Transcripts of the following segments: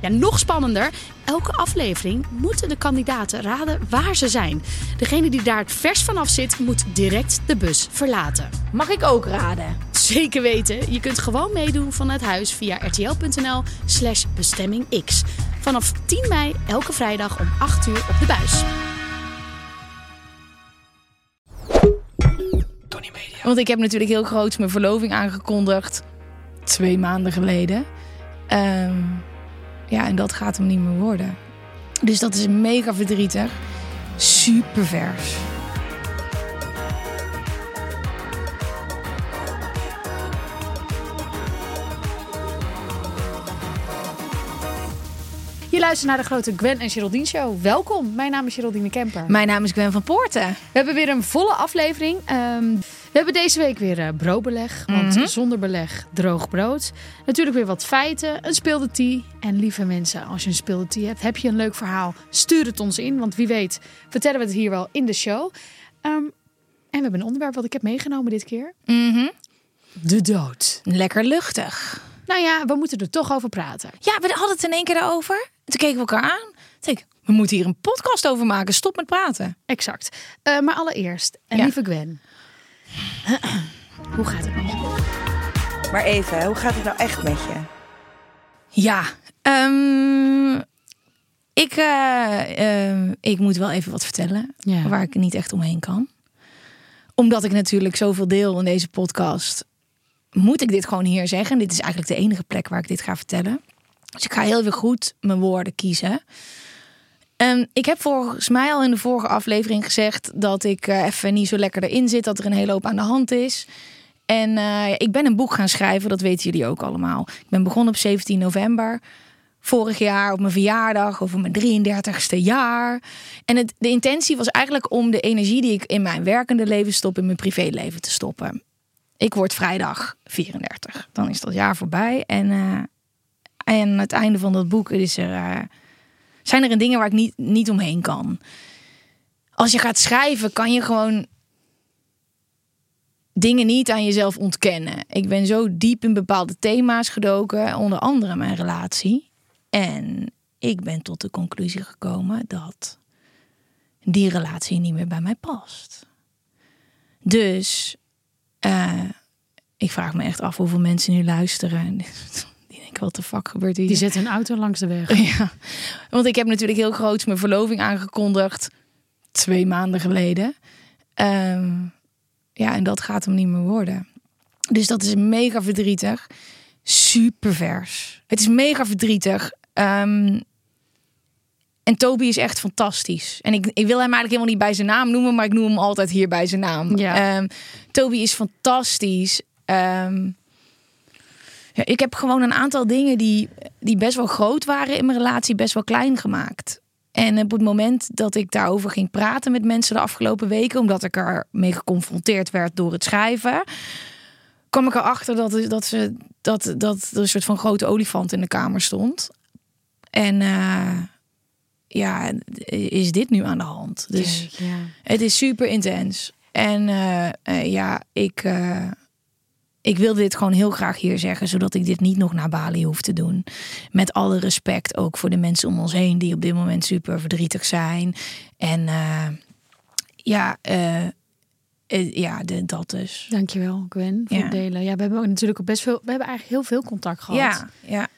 Ja, nog spannender. Elke aflevering moeten de kandidaten raden waar ze zijn. Degene die daar het vers vanaf zit, moet direct de bus verlaten. Mag ik ook raden? Zeker weten. Je kunt gewoon meedoen vanuit huis via rtl.nl slash bestemmingx. Vanaf 10 mei elke vrijdag om 8 uur op de buis. Want ik heb natuurlijk heel groot mijn verloving aangekondigd. Twee maanden geleden. Ehm, ja, en dat gaat hem niet meer worden. Dus dat is mega verdrietig. Super vers. Je luistert naar de grote Gwen en Geraldine Show. Welkom, mijn naam is Geraldine Kemper. Mijn naam is Gwen van Poorten. We hebben weer een volle aflevering. Ehm, we hebben deze week weer eh, broodbeleg, want Mhm. zonder beleg droog brood. Natuurlijk weer wat feiten, een speelde tea. En lieve mensen, als je een speelde tea hebt, heb je een leuk verhaal, stuur het ons in. Want wie weet vertellen we het hier wel in de show. Ehm, en we hebben een onderwerp wat ik heb meegenomen dit keer. Mhm. De dood. Lekker luchtig. Nou ja, we moeten er toch over praten. Ja, we hadden het in één keer daarover. Toen keken we elkaar aan. Toen ik, we moeten hier een podcast over maken. Stop met praten. Exact. Eh, maar allereerst, en Ja. lieve Gwen. Hoe gaat het met je? Maar even, hoe gaat het nou echt met je? Ja, ehm, ik, eh, ehm, ik moet wel even wat vertellen Ja. waar ik niet echt omheen kan. Omdat ik natuurlijk zoveel deel in deze podcast, moet ik dit gewoon hier zeggen. Dit is eigenlijk de enige plek waar ik dit ga vertellen. Dus ik ga heel weer goed mijn woorden kiezen. Ehm, ik heb volgens mij al in de vorige aflevering gezegd dat ik eh, even niet zo lekker erin zit, dat er een hele hoop aan de hand is. En eh, ik ben een boek gaan schrijven, dat weten jullie ook allemaal. Ik ben begonnen op 17 november vorig jaar op mijn verjaardag over mijn 33ste jaar. En het, de intentie was eigenlijk om de energie die ik in mijn werkende leven stop in mijn privéleven te stoppen. Ik word vrijdag 34. Dan is dat jaar voorbij. En, eh, en het einde van dat boek is er, zijn er dingen waar ik niet, niet omheen kan. Als je gaat schrijven, kan je gewoon dingen niet aan jezelf ontkennen. Ik ben zo diep in bepaalde thema's gedoken, onder andere mijn relatie. En ik ben tot de conclusie gekomen dat die relatie niet meer bij mij past. Dus eh, ik vraag me echt af hoeveel mensen nu luisteren. Denken, wat de fuck gebeurt hier? Die zet een auto langs de weg. Ja, want ik heb natuurlijk heel groot mijn verloving aangekondigd. Twee maanden geleden. Ehm, ja, en dat gaat hem niet meer worden. Dus dat is mega verdrietig. Super vers. Het is mega verdrietig. Ehm, en Toby is echt fantastisch. En ik, ik wil hem eigenlijk helemaal niet bij zijn naam noemen, maar ik noem hem altijd hier bij zijn naam. Ja. Ehm, Toby is fantastisch. Ja, ik heb gewoon een aantal dingen die, die best wel groot waren in mijn relatie, best wel klein gemaakt. En op het moment dat ik daarover ging praten met mensen de afgelopen weken, omdat ik ermee geconfronteerd werd door het schrijven, kwam ik erachter dat, dat, ze, dat, dat er een soort van grote olifant in de kamer stond. En eh, ja, is dit nu aan de hand? Dus ja. het is super intens. En eh, eh, ja, ik, ik wilde dit gewoon heel graag hier zeggen, zodat ik dit niet nog naar Bali hoef te doen. Met alle respect ook voor de mensen om ons heen die op dit moment super verdrietig zijn. En eh, ja, eh, ja de, dat dus. Dankjewel, Gwen, voor Ja. het delen. Ja, we hebben ook natuurlijk ook best veel... We hebben eigenlijk heel veel contact gehad. Ja, ja.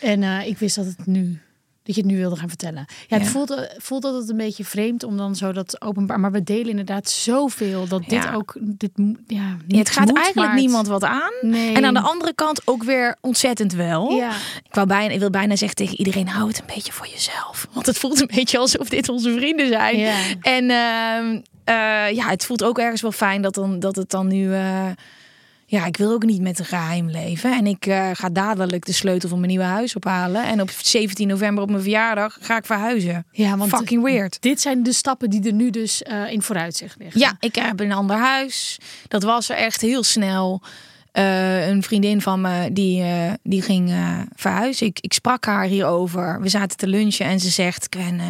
En ik wist dat het nu dat je het nu wilde gaan vertellen. Ja, het Ja. voelt, eh, voelt altijd een beetje vreemd om dan zo dat openbaar. Maar we delen inderdaad zoveel dat dit Ja. ook. Dit, ja, het gaat eigenlijk het- niemand wat aan. Nee. En aan de andere kant ook weer ontzettend wel. Ja. Ik, wou bijna, ik wil bijna zeggen tegen iedereen, hou het een beetje voor jezelf. Want het voelt een beetje alsof dit onze vrienden zijn. Ja. En ehm, eh, ja, het voelt ook ergens wel fijn dat, dan, dat het dan nu... eh, ja, ik wil ook niet met een geheim leven. En ik eh, ga dadelijk de sleutel van mijn nieuwe huis ophalen. En op 17 november op mijn verjaardag ga ik verhuizen. Ja, want Fucking weird. Dit zijn de stappen die er nu dus eh, in vooruitzicht liggen. Ja, ik heb een ander huis. Dat was er echt heel snel. Eh, een vriendin van me die, die ging eh, verhuizen. Ik, ik sprak haar hierover. We zaten te lunchen en ze zegt: Gwen,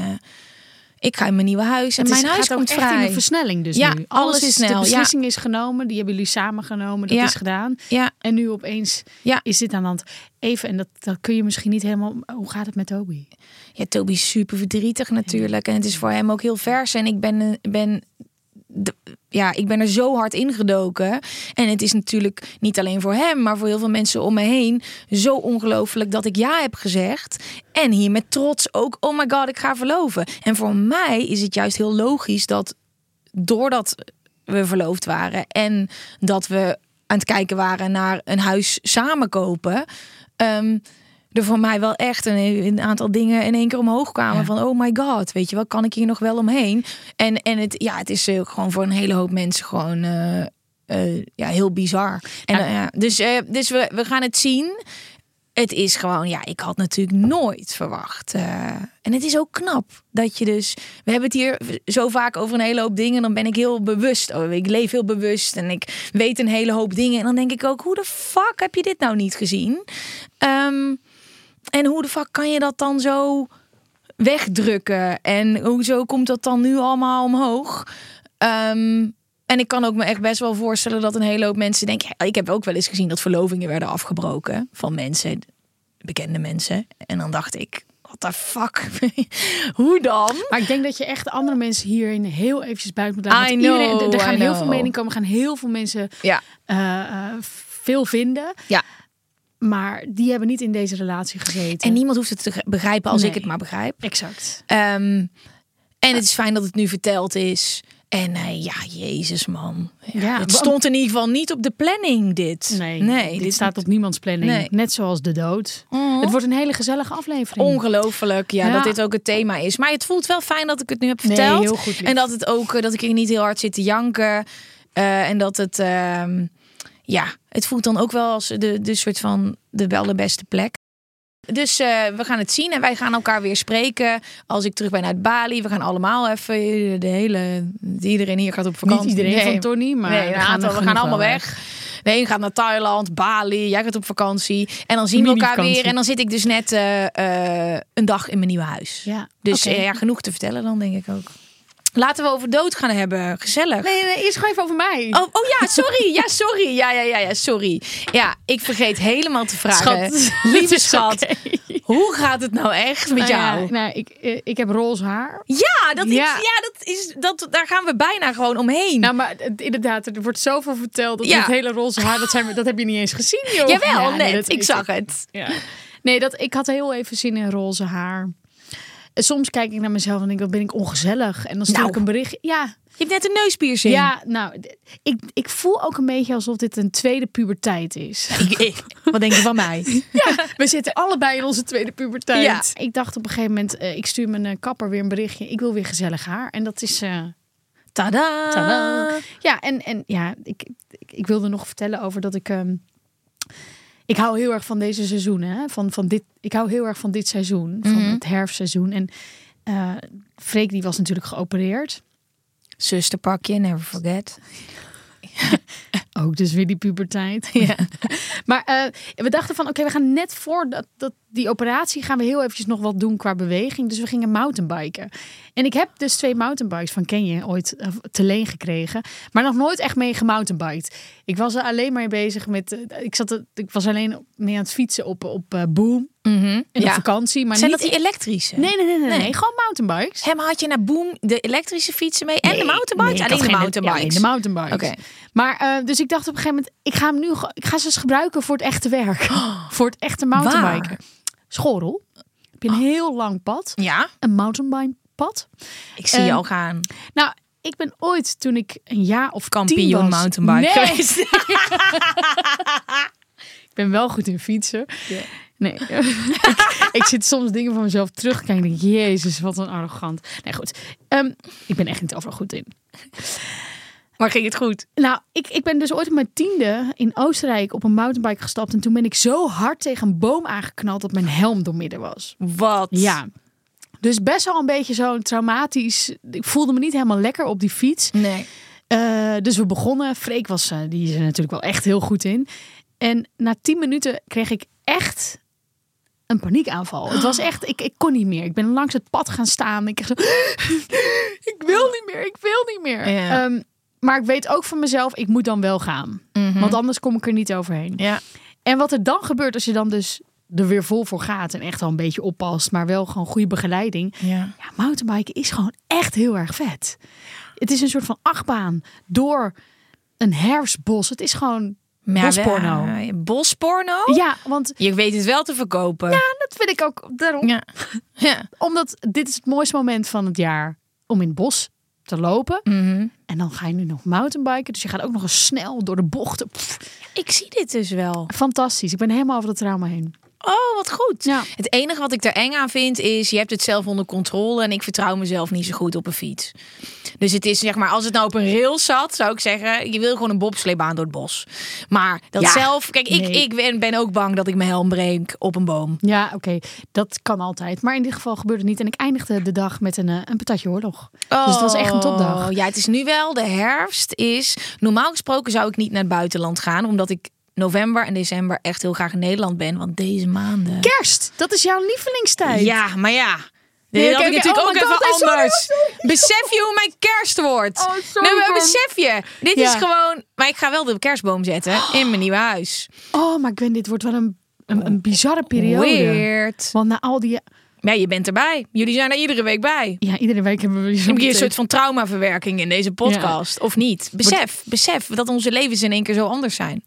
ik ga in mijn nieuwe huis. En Het is- mijn huis komt echt in vrij. een versnelling dus Ja, nu. alles is snel, De ja. beslissing is genomen. Die hebben jullie samen genomen. Dat Ja. is gedaan. Ja, En nu opeens Ja. is dit aan de hand. Even, en dat, dat kun je misschien niet helemaal... Hoe gaat het met Toby? ja, Toby is super verdrietig natuurlijk. En het is voor hem ook heel vers. En ik ben, ben, ja, ik ben er zo hard ingedoken. En het is natuurlijk niet alleen voor hem, maar voor heel veel mensen om me heen zo ongelooflijk dat ik ja heb gezegd. En hier met trots ook, oh my god, ik ga verloven. En voor mij is het juist heel logisch dat doordat we verloofd waren en dat we aan het kijken waren naar een huis samen kopen. ehm, er voor mij wel echt een, een aantal dingen in één keer omhoog kwamen. Ja. Van oh my god, weet je wel, kan ik hier nog wel omheen? En, en het, ja, het is eh, gewoon voor een hele hoop mensen gewoon eh, eh, ja, heel bizar. En, Ja. dus dus we, we gaan het zien. Het is gewoon, ja, ik had natuurlijk nooit verwacht. en het is ook knap dat je dus. We hebben het hier zo vaak over een hele hoop dingen. Dan ben ik heel bewust. Oh, ik leef heel bewust en ik weet een hele hoop dingen. En dan denk ik ook, hoe de fuck heb je dit nou niet gezien? Ehm, en hoe de fuck kan je dat dan zo wegdrukken? En hoezo komt dat dan nu allemaal omhoog? Ehm, en ik kan ook me echt best wel voorstellen dat een hele hoop mensen denken. Ik heb ook wel eens gezien dat verlovingen werden afgebroken van mensen, bekende mensen. En dan dacht ik, what the fuck? Hoe dan? Maar ik denk dat je echt andere mensen hierin heel eventjes buiten moet laten. I iedereen- er gaan heel veel meningen komen. Gaan heel veel mensen Ja, eh, eh, veel vinden. ja. Maar die hebben niet in deze relatie gezeten. En niemand hoeft het te begrijpen als Nee. ik het maar begrijp. Exact. Ehm, en het is fijn dat het nu verteld is. En eh, ja, Jezus man. Ja, Ja, het stond in ieder geval niet op de planning dit. Nee, dit, staat op niemands planning. Nee. Net zoals de dood. Mhm. Het wordt een hele gezellige aflevering. Ongelooflijk, ja, Ja. dat dit ook het thema is. Maar het voelt wel fijn dat ik het nu heb Nee, verteld. heel goed, en dat het ook, eh, dat ik er niet heel hard zit te janken. Eh, en dat het, ehm, ja, het voelt dan ook wel als de, de soort van de wel de beste plek. Dus eh, we gaan het zien en wij gaan elkaar weer spreken als ik terug ben uit Bali. We gaan allemaal even eh, de hele, iedereen hier gaat op vakantie. Niet iedereen Nee. van Tony, maar nee, een gaan we gaan allemaal wel weg. De een gaat naar Thailand, Bali, jij gaat op vakantie. En dan zien we elkaar weer. En dan zit ik dus net eh, een dag in mijn nieuwe huis. Ja. Dus ja, genoeg te vertellen dan, denk ik ook. Laten we over dood gaan hebben. Gezellig. Nee, nee, eerst gewoon even over mij. Oh, oh ja, sorry. Ja, sorry. Ja, ja, ja, ja, sorry. Ja, ik vergeet helemaal te vragen. Schat. Lieve schat, hoe gaat het nou echt met Nou ja, jou? nou, ik, eh, ik heb roze haar. Ja, dat is, Ja. ja dat is, dat, daar gaan we bijna gewoon omheen. Nou, maar inderdaad, er wordt zoveel verteld. Dat Ja. het hele roze haar, dat, zijn dat heb je niet eens gezien, joh. Jawel, Ja, nee, net. dat- ik zag het. Ja. Nee, dat, ik had heel even zin in roze haar. Soms kijk ik naar mezelf en denk, wat ben ik ongezellig. En dan stuur Nou. ik een bericht. Ja, Je hebt net een neuspiercing. ja nou, ik, ik voel ook een beetje alsof dit een tweede puberteit is. Ik, ik- wat denk je van mij? We zitten allebei in onze tweede puberteit. Ja. Ik dacht op een gegeven moment, eh, ik stuur mijn eh, kapper weer een berichtje. Ik wil weer gezellig haar. En dat is... eh, Tada! Tadaa. Ja, en, en ja, ik, ik, ik wilde nog vertellen over dat ik. ehm, ik hou heel erg van deze seizoenen. Hè? Van, van dit, ik hou heel erg van dit seizoen, van Mhm. het herfstseizoen. En eh Freek die was natuurlijk geopereerd. Zusterpakje, never forget. Ook dus weer die puberteit. Ja. Maar eh, we dachten van, oké, we gaan net voor dat, dat, die operatie gaan we heel eventjes nog wat doen qua beweging. Dus we gingen mountainbiken. En ik heb dus twee mountainbikes van Kenje ooit eh, te leen gekregen. Maar nog nooit echt mee gemountainbiked. Ik was er alleen maar mee bezig met... eh, ik, zat, ik was alleen mee aan het fietsen op, op eh, Mhm. In ja. op vakantie. Maar Zijn niet dat die elektrische? Nee, nee, nee, nee, Nee. Gewoon mountainbikes. Hem had je naar Boom de elektrische fietsen mee en de mountainbikes? nee, alleen de mountainbikes. Ja, de mountainbikes. Oké. Maar eh, dus ik dacht op een gegeven moment, ik ga hem nu, ik ga ze eens gebruiken voor het echte werk, voor het echte mountainbiken. Waar? Schorel. Heb je een heel lang pad. Ja, Een mountainbike pad. ik zie je Ehm, al gaan. Nou, ik ben ooit toen ik een jaar of Kampioen mountainbike Nee. geweest. Ik ben wel goed in fietsen. Nee. ik, ik zit soms dingen van mezelf terug en denk, jezus, wat een arrogant. Nee, goed. Ehm, ik ben echt niet overal goed in. Maar ging het goed? Nou, ik, ik ben dus ooit op mijn tiende in Oostenrijk op een mountainbike gestapt. En toen ben ik zo hard tegen een boom aangeknald dat mijn helm doormidden was. Wat? Ja. Dus best wel een beetje zo'n traumatisch. Ik voelde me niet helemaal lekker op die fiets. Nee. Eh, dus we begonnen. Freek was, eh, die is er natuurlijk wel echt heel goed in. En na tien minuten kreeg ik echt een paniekaanval. Het was echt, ik, ik kon niet meer. Ik ben langs het pad gaan staan. Ik, ik wil niet meer, ik wil niet meer. Ja. Ehm, maar ik weet ook van mezelf, ik moet dan wel gaan. Want anders kom ik er niet overheen. Ja. En wat er dan gebeurt als je dan dus er weer vol voor gaat en echt al een beetje oppast, maar wel gewoon goede begeleiding. Ja. Ja, mountainbiken is gewoon echt heel erg vet. Het is een soort van achtbaan door een herfstbos. Het is gewoon bosporno. wel- Bosporno? Ja, want Je weet het wel te verkopen. dat vind ik ook daarom. Ja. ja. Omdat dit is het mooiste moment van het jaar om in het bos te lopen. Mhm. En dan ga je nu nog mountainbiken. Dus je gaat ook nog eens snel door de bochten. Pff, Ik zie dit dus wel. fantastisch. Ik ben helemaal over het trauma heen. Oh, wat goed. Ja. Het enige wat ik er eng aan vind is, je hebt het zelf onder controle en ik vertrouw mezelf niet zo goed op een fiets. Dus het is zeg maar, als het nou op een rail zat, zou ik zeggen, je wil gewoon een bobsleebaan door het bos. Maar dat Ja. zelf, kijk, ik, Nee. ik ben, ben ook bang dat ik mijn helm breek op een boom. Ja, oké. Dat kan altijd. Maar in dit geval gebeurde het niet. En ik eindigde de dag met een, eh, een patatje oorlog. Dus het was echt een topdag. Oh, Ja, het is nu wel, de herfst is, normaal gesproken zou ik niet naar het buitenland gaan, omdat ik november en december echt heel graag in Nederland ben, want deze maanden... Kerst, dat is jouw lievelingstijd. Ja, maar ja. Nee, Nee, dat ik natuurlijk Oh ook even nee, sorry, anders. Besef je hoe mijn kerst wordt? Oh, sorry, nee, besef je. Dit Ja. is gewoon... Maar ik ga wel de kerstboom zetten in mijn nieuwe huis. Oh, maar Gwen, dit wordt wel een, een, een bizarre periode. Weird. Want na al die... Ja, je bent erbij. Jullie zijn er iedere week bij. Ja, iedere week hebben we zo'n een soort van traumaverwerking in deze podcast. Of niet? Besef, besef dat onze levens in één keer zo anders zijn.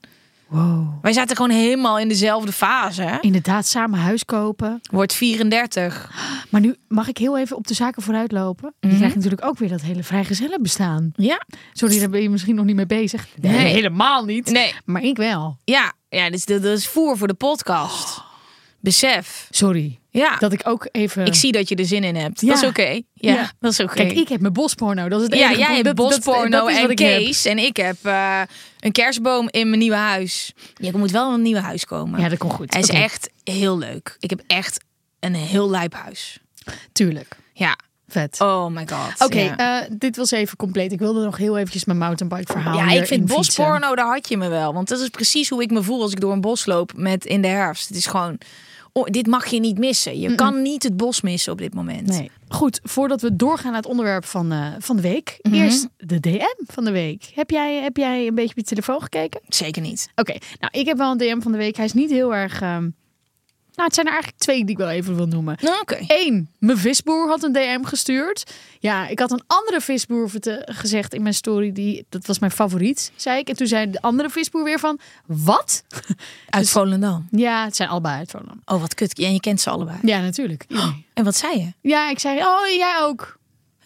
Wow. Wij zaten gewoon helemaal in dezelfde fase. hè? Inderdaad, samen huis kopen. Wordt 34. Maar nu mag ik heel even op de zaken vooruitlopen. Je krijgt natuurlijk ook weer dat hele vrijgezellen bestaan. Ja. Sorry, daar ben je misschien nog niet mee bezig. Nee. helemaal niet. Nee. Maar ik wel. Ja, ja dus dat is voer voor de podcast. Besef. Sorry. Ja. Dat ik ook even... Ik zie dat je er zin in hebt. Ja. Dat is oké. Ja, Ja. dat is oké. Kijk, ik heb mijn bosporno. Dat is het ja, enige jij hebt bosporno en. Kees. En ik heb eh, een kerstboom in mijn nieuwe huis. Ja, er moet wel een nieuw huis komen. Ja, dat komt goed. Hij is echt heel leuk. Ik heb echt een heel lijp huis. Tuurlijk. Ja. Vet. Oh my god. Oké, Ja, eh, dit was even compleet. Ik wilde nog heel eventjes mijn mountainbike verhaal ja ik vind bosporno, daar had je me wel. Want dat is precies hoe ik me voel als ik door een bos loop met in de herfst. Het is gewoon, oh, dit mag je niet missen. Je kan niet het bos missen op dit moment. Nee. Goed, voordat we doorgaan naar het onderwerp van, eh, van de week. Mhm. Eerst de DM van de week. Heb jij, heb jij een beetje op je telefoon gekeken? Zeker niet. Oké, nou ik heb wel een DM van de week. Hij is niet heel erg... ehm, Nou, het zijn er eigenlijk twee die ik wel even wil noemen. Nou, Oké. Eén, mijn visboer had een DM gestuurd. Ja, ik had een andere visboer gezegd in mijn story. Die, dat was mijn favoriet, zei ik. En toen zei de andere visboer weer van, wat? Uit Volendam. Ja, het zijn allebei uit Volendam. Oh, wat kut. En je kent ze allebei. Ja, natuurlijk. En wat zei je? Ja, ik zei, oh, jij ook.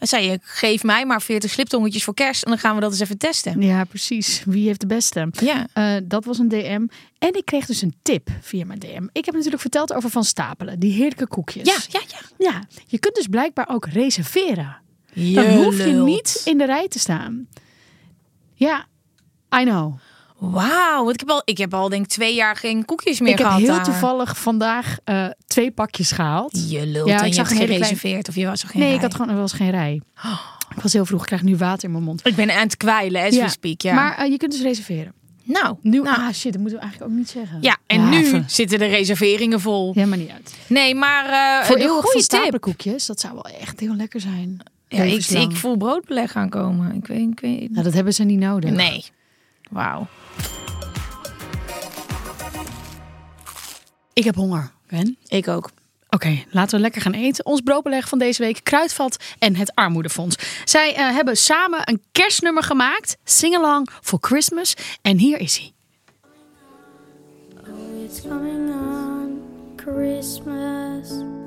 Dan zei je, geef mij maar 40 sliptongetjes voor kerst en dan gaan we dat eens even testen. Ja, precies. Wie heeft de beste? Ja. Eh, dat was een DM. En ik kreeg dus een tip via mijn DM. Ik heb natuurlijk verteld over Van Stapelen. Die heerlijke koekjes. Ja, ja, ja. Ja, je kunt dus blijkbaar ook reserveren. Dan hoef je niet in de rij te staan. Ja, I know. Wauw, ik heb al, ik heb al denk ik twee jaar geen koekjes meer ik heb gehad heel daar. toevallig vandaag eh, twee pakjes gehaald. Je lult Ja, en ik je hebt gereserveerd of je was er geen nee, rij? ik had gewoon er was geen rij. Ik was heel vroeg. Ik krijg nu water in mijn mond. Ik ben aan het kwijlen, as we speak. Ja. Maar eh, je kunt dus reserveren. nou, Nu, nou. ah shit, dat moeten we eigenlijk ook niet zeggen. Ja, en nu even. zitten de reserveringen vol. Ja, maar niet uit. Nee, maar uh, Voor goede tip. stapelkoekjes, dat zou wel echt heel lekker zijn. Ja, ik, ik voel broodbeleg aankomen. Ik weet, ik weet. Nou, dat hebben ze niet nodig. Nee. Wauw. Ik heb honger, Gwen. Ik ook. Oké, laten we lekker gaan eten. Ons broodbeleg van deze week, Kruidvat en het Armoedefonds. Zij eh, hebben samen een kerstnummer gemaakt, Sing Along for Christmas. En hier is hij. It's coming on Christmas.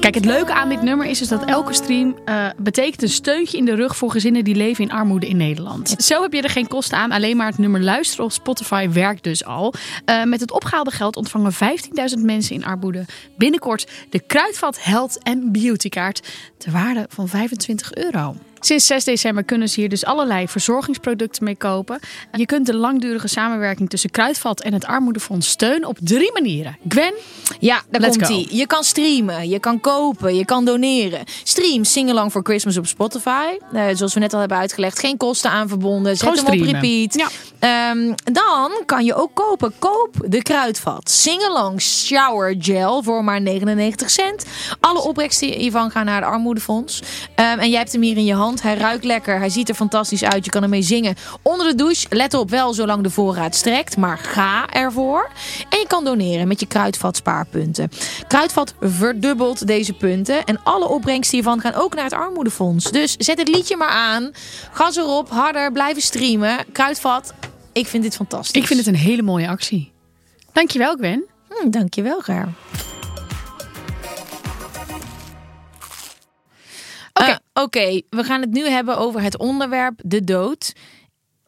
Kijk, het leuke aan dit nummer is dus dat elke stream eh, betekent een steuntje in de rug voor gezinnen die leven in armoede in Nederland. Zo heb je er geen kosten aan. Alleen maar het nummer luisteren op Spotify werkt dus al. Uh, met het opgehaalde geld ontvangen 15.000 mensen in armoede binnenkort de Kruidvat Health en Beauty kaart ter waarde van 25 euro. Sinds 6 december kunnen ze hier dus allerlei verzorgingsproducten mee kopen. Je kunt de langdurige samenwerking tussen Kruidvat en het Armoedefonds steunen op drie manieren. Gwen? Ja, daar komt ie. Je kan streamen, je kan kopen, je kan doneren. Stream Singalong for Christmas op Spotify. Eh, zoals we net al hebben uitgelegd. Geen kosten aan verbonden. Zet hem op repeat. Ehm, dan kan je ook kopen. Koop de Kruidvat. Singalong Shower Gel voor maar 99 cent. Alle opbrengsten hiervan gaan naar het Armoedefonds. Ehm, en jij hebt hem hier in je hand. Hij ruikt lekker. Hij ziet er fantastisch uit. Je kan ermee zingen onder de douche. Let op, wel zolang de voorraad strekt. Maar ga ervoor. En je kan doneren met je Kruidvat spaarpunten. Kruidvat verdubbelt deze punten. En alle opbrengsten hiervan gaan ook naar het Armoedefonds. Dus zet het liedje maar aan. Gas erop. Harder. Blijven streamen. Kruidvat. Ik vind dit fantastisch. Ik vind het een hele mooie actie. Dankjewel, Gwen. Hm, dankjewel, Ger. Oké, we gaan het nu hebben over het onderwerp de dood.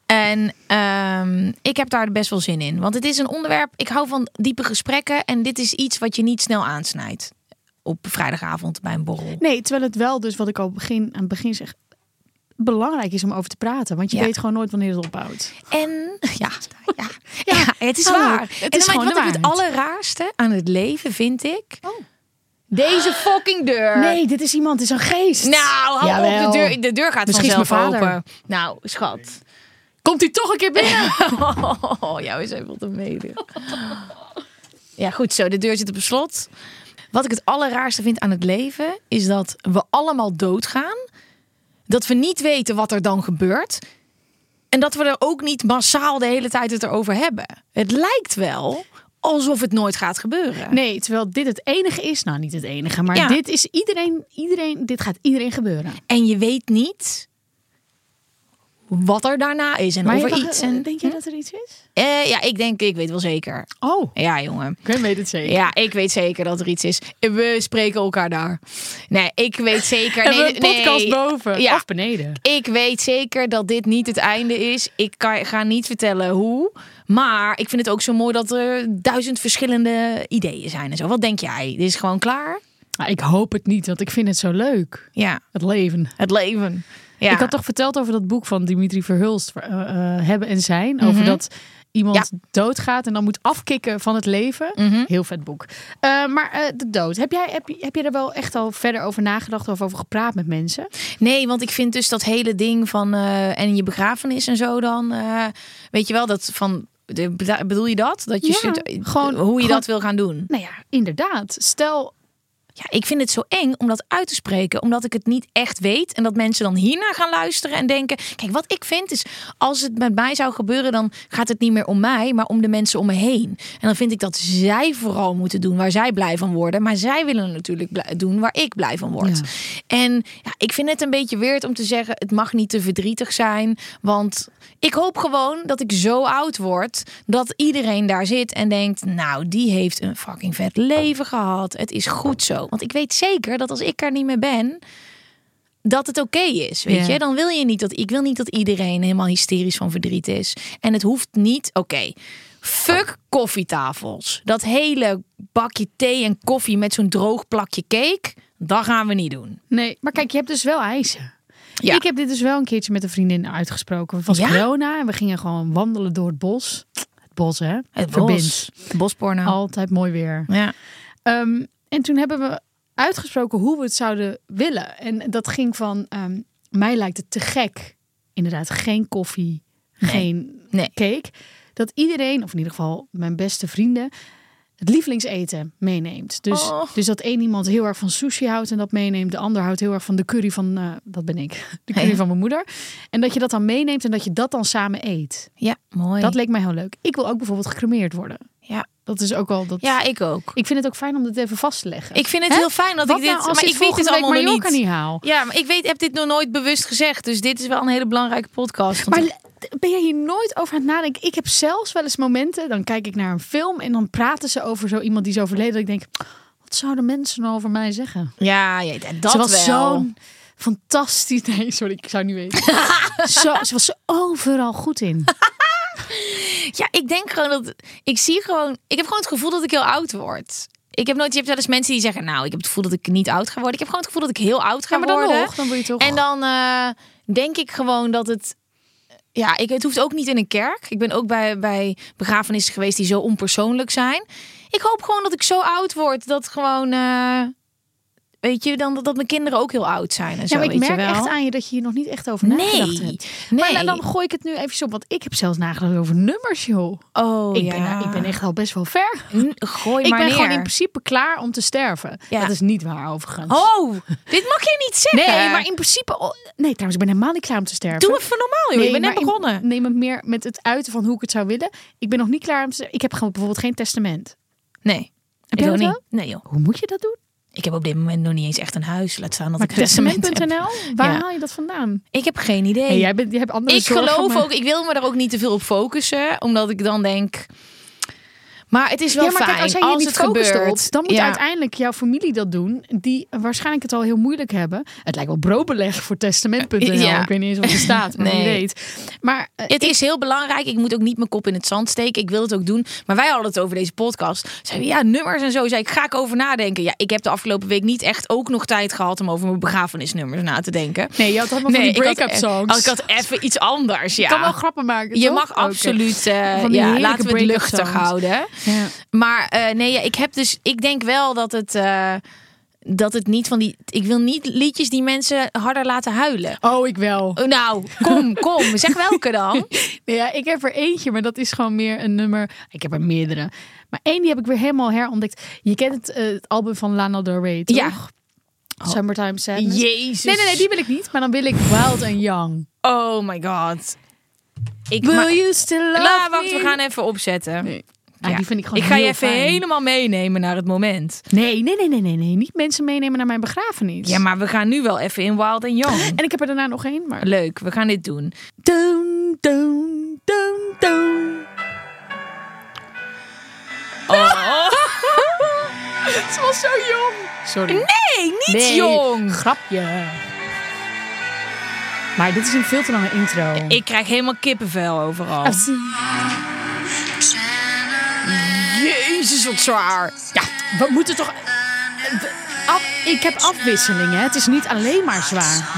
En ehm, ik heb daar best wel zin in. Want het is een onderwerp, ik hou van diepe gesprekken. En dit is iets wat je niet snel aansnijdt. Op vrijdagavond bij een borrel. Nee, terwijl het wel dus, wat ik al begin, aan het begin zeg, belangrijk is om over te praten. Want je Ja. weet gewoon nooit wanneer het ophoudt. En ja, ja, ja, het is waar. het en is dan gewoon wat de ik het allerraarste aan het leven vind ik. Deze fucking deur. Nee, dit is iemand, dit is een geest. Nou, hou Jawel. op, de deur, de deur gaat Misschien is vanzelf mijn vader. open. Nou, schat. Komt hij toch een keer binnen? Oh, jou is even te mede. Ja, goed zo. De deur zit op slot. Wat ik het allerraarste vind aan het leven is dat we allemaal doodgaan. Dat we niet weten wat er dan gebeurt. En dat we er ook niet massaal de hele tijd het erover hebben. Het lijkt wel alsof het nooit gaat gebeuren. Nee, terwijl dit het enige is. Nou, niet het enige, maar Ja. dit is iedereen, iedereen, dit gaat iedereen gebeuren. En je weet niet wat er daarna is en Maar over iets. eh, En, denk je dat er iets is? Eh, ja, ik denk, ik weet wel zeker. Oh, Ja, jongen. ik weet het zeker. Ja, ik weet zeker dat er iets is. We spreken elkaar daar. Nee, ik weet zeker. Nee, we een podcast nee. boven Ja. of beneden? Ik weet zeker dat dit niet het einde is. Ik kan, ga niet vertellen hoe. Maar ik vind het ook zo mooi dat er duizend verschillende ideeën zijn en zo. Wat denk jij? Dit is gewoon klaar? Nou, ik hoop het niet, want ik vind het zo leuk. Ja, Het leven. het leven. Ja. Ik had toch verteld over dat boek van Dimitri Verhulst, eh, eh, Hebben en Zijn. Over dat iemand Mhm. Ja. doodgaat en dan moet afkicken van het leven. Mhm. Heel vet boek. Eh, maar de dood. Heb jij, heb, je- heb je er wel echt al verder over nagedacht of over gepraat met mensen? Nee, want ik vind dus dat hele ding van en je begrafenis en zo dan, weet je wel, dat van, de, bedoel je dat? Dat je Ja, gewoon- hoe je gewoon- dat wil gaan doen? Nou ja, inderdaad. Stel, Ja, ik vind het zo eng om dat uit te spreken, omdat ik het niet echt weet. En dat mensen dan hiernaar gaan luisteren en denken: kijk, wat ik vind is, als het met mij zou gebeuren, dan gaat het niet meer om mij, maar om de mensen om me heen. En dan vind ik dat zij vooral moeten doen waar zij blij van worden. Maar zij willen natuurlijk doen waar ik blij van word. Ja. En ja, ik vind het een beetje weird om te zeggen: het mag niet te verdrietig zijn. Want ik hoop gewoon dat ik zo oud word dat iedereen daar zit en denkt: nou, die heeft een fucking vet leven gehad. Het is goed zo. Want ik weet zeker dat als ik er niet meer ben, dat het oké is. Weet je, dan wil je niet dat ik wil niet dat iedereen helemaal hysterisch van verdriet is. En het hoeft niet. Oké. Fuck koffietafels. Dat hele bakje thee en koffie met zo'n droog plakje cake. Dat gaan we niet doen. nee. Maar kijk, je hebt dus wel eisen. Ja. Ik heb dit dus wel een keertje met een vriendin uitgesproken. Het was Ja? corona en we gingen gewoon wandelen door het bos. Het bos, hè? Het Verbindt. bos. Bosporno. Altijd mooi weer. Ja. Ehm, en toen hebben we uitgesproken hoe we het zouden willen. En dat ging van, ehm, mij lijkt het te gek. Inderdaad, geen koffie, geen Nee. cake. Dat iedereen, of in ieder geval mijn beste vrienden, het lievelingseten meeneemt. Dus, Oh. dus dat één iemand heel erg van sushi houdt en dat meeneemt. De ander houdt heel erg van de curry van, eh, dat ben ik, de curry van mijn moeder. En dat je dat dan meeneemt en dat je dat dan samen eet. Ja, mooi. Dat leek mij heel leuk. Ik wil ook bijvoorbeeld gecremeerd worden. ja. Dat is ook wel dat. ja, ik ook. Ik vind het ook fijn om dit even vast te leggen. Ik vind het Hè? heel fijn dat Wat ik dit... nou als maar ik weet week allemaal nog niet. niet haal? Ja, maar ik weet, heb dit nog nooit bewust gezegd. Dus dit is wel een hele belangrijke podcast. Maar ik- ben jij hier nooit over aan het nadenken? Ik heb zelfs wel eens momenten, dan kijk ik naar een film en dan praten ze over zo iemand die is overleden. Dat ik denk, wat zouden mensen nou over mij zeggen? Ja, ja dat ze was wel. zo'n fantastisch... Nee, sorry, ik zou niet weten. zo, ze was er overal goed in. Ja, ik denk gewoon dat ik zie gewoon. Ik heb gewoon het gevoel dat ik heel oud word. Ik heb nooit. Je hebt wel eens mensen die zeggen, nou, ik heb het gevoel dat ik niet oud ga worden. Ik heb gewoon het gevoel dat ik heel oud ga Ja, maar dan worden. nog, dan word je toch... En dan eh, denk ik gewoon dat het. Ja, ik, het hoeft ook niet in een kerk. Ik ben ook bij, bij begrafenissen geweest die zo onpersoonlijk zijn. Ik hoop gewoon dat ik zo oud word dat gewoon. eh, weet je, dan dat, mijn kinderen ook heel oud zijn. En Ja, zo, maar ik weet je merk wel. echt aan je dat je hier nog niet echt over Nee, nagedacht hebt. nee. Maar nou, dan gooi ik het nu even op, want ik heb zelfs nagedacht over nummers, joh. Oh, ik, ja. ben, nou, ik ben echt al best wel ver. N- Gooi Ik maar ben neer. gewoon in principe klaar om te sterven. Ja. Dat is niet waar, overigens. Oh, dit mag je niet zeggen. nee, maar in principe... oh, Nee, trouwens, ik ben helemaal niet klaar om te sterven. Doe even normaal, joh. ik ben net maar in- begonnen. nee, maar meer met het uiten van hoe ik het zou willen. Ik ben nog niet klaar om te Ik heb gewoon bijvoorbeeld geen testament. Nee. Heb ik ook dat niet. Nee, joh. Hoe moet je dat doen? Ik heb op dit moment nog niet eens echt een huis. Laat staan dat Maar ik testament.nl, waar Ja. haal je dat vandaan? Ik heb geen idee. Hey, jij, bent, jij hebt andere ik zorgen, geloof maar- ook, ik wil me daar ook niet te veel op focussen. Omdat ik dan denk... Maar het is wel ja, maar fijn kijk, als jij je niet het gebeurt. op, dan moet ja. uiteindelijk jouw familie dat doen. Die waarschijnlijk het al heel moeilijk hebben. Het lijkt wel broodbeleg voor testament.nl. Ja. Ik weet niet eens wat er staat, maar Nee. weet. Maar eh, Het is heel belangrijk. Ik moet ook niet mijn kop in het zand steken. Ik wil het ook doen. Maar wij hadden het over deze podcast. Zeiden we, ja, nummers en zo. Zei ik, ga ik over nadenken. Ja, ik heb de afgelopen week niet echt ook nog tijd gehad om over mijn begrafenisnummers na te denken. nee, je had allemaal van die ik had break-up e- songs. Ik had even iets anders. Ja. Je kan wel grappen maken, Je toch? mag absoluut, eh, Van ja, laten we het luchtig songs. houden. Ja. Maar eh, nee, ja, ik heb dus, ik denk wel dat het, eh, dat het niet van die, ik wil niet liedjes die mensen harder laten huilen. Oh, ik wel. Oh, Nou, kom, kom, zeg welke dan? Ja, ik heb er eentje, maar dat is gewoon meer een nummer. Ik heb er meerdere. Maar één die heb ik weer helemaal herontdekt. Je kent het, eh, het album van Lana Del Rey, toch? Ja. Summertime Sadness. Jezus. Nee, nee, nee, die wil ik niet. Maar dan wil ik Wild and Young. Oh my god. Ik Will you still love Nou, wacht, me? we gaan even opzetten. Nee. Ja, Ja. die vind ik gewoon Ik ga je even fijn. helemaal meenemen naar het moment. Nee, nee, nee, nee, nee, nee. Niet mensen meenemen naar mijn begrafenis. Ja, maar we gaan nu wel even in Wild and Young. En ik heb er daarna nog één, maar... Leuk, we gaan dit doen. Down, down, down, down. Oh. Ze was zo jong. Sorry. Nee, niet Nee, jong. Grapje. Maar dit is een veel te lange intro. Ik krijg helemaal kippenvel overal. Jezus, wat zwaar. Ja, we moeten toch... Af- ik heb afwisselingen. Het is niet alleen maar zwaar.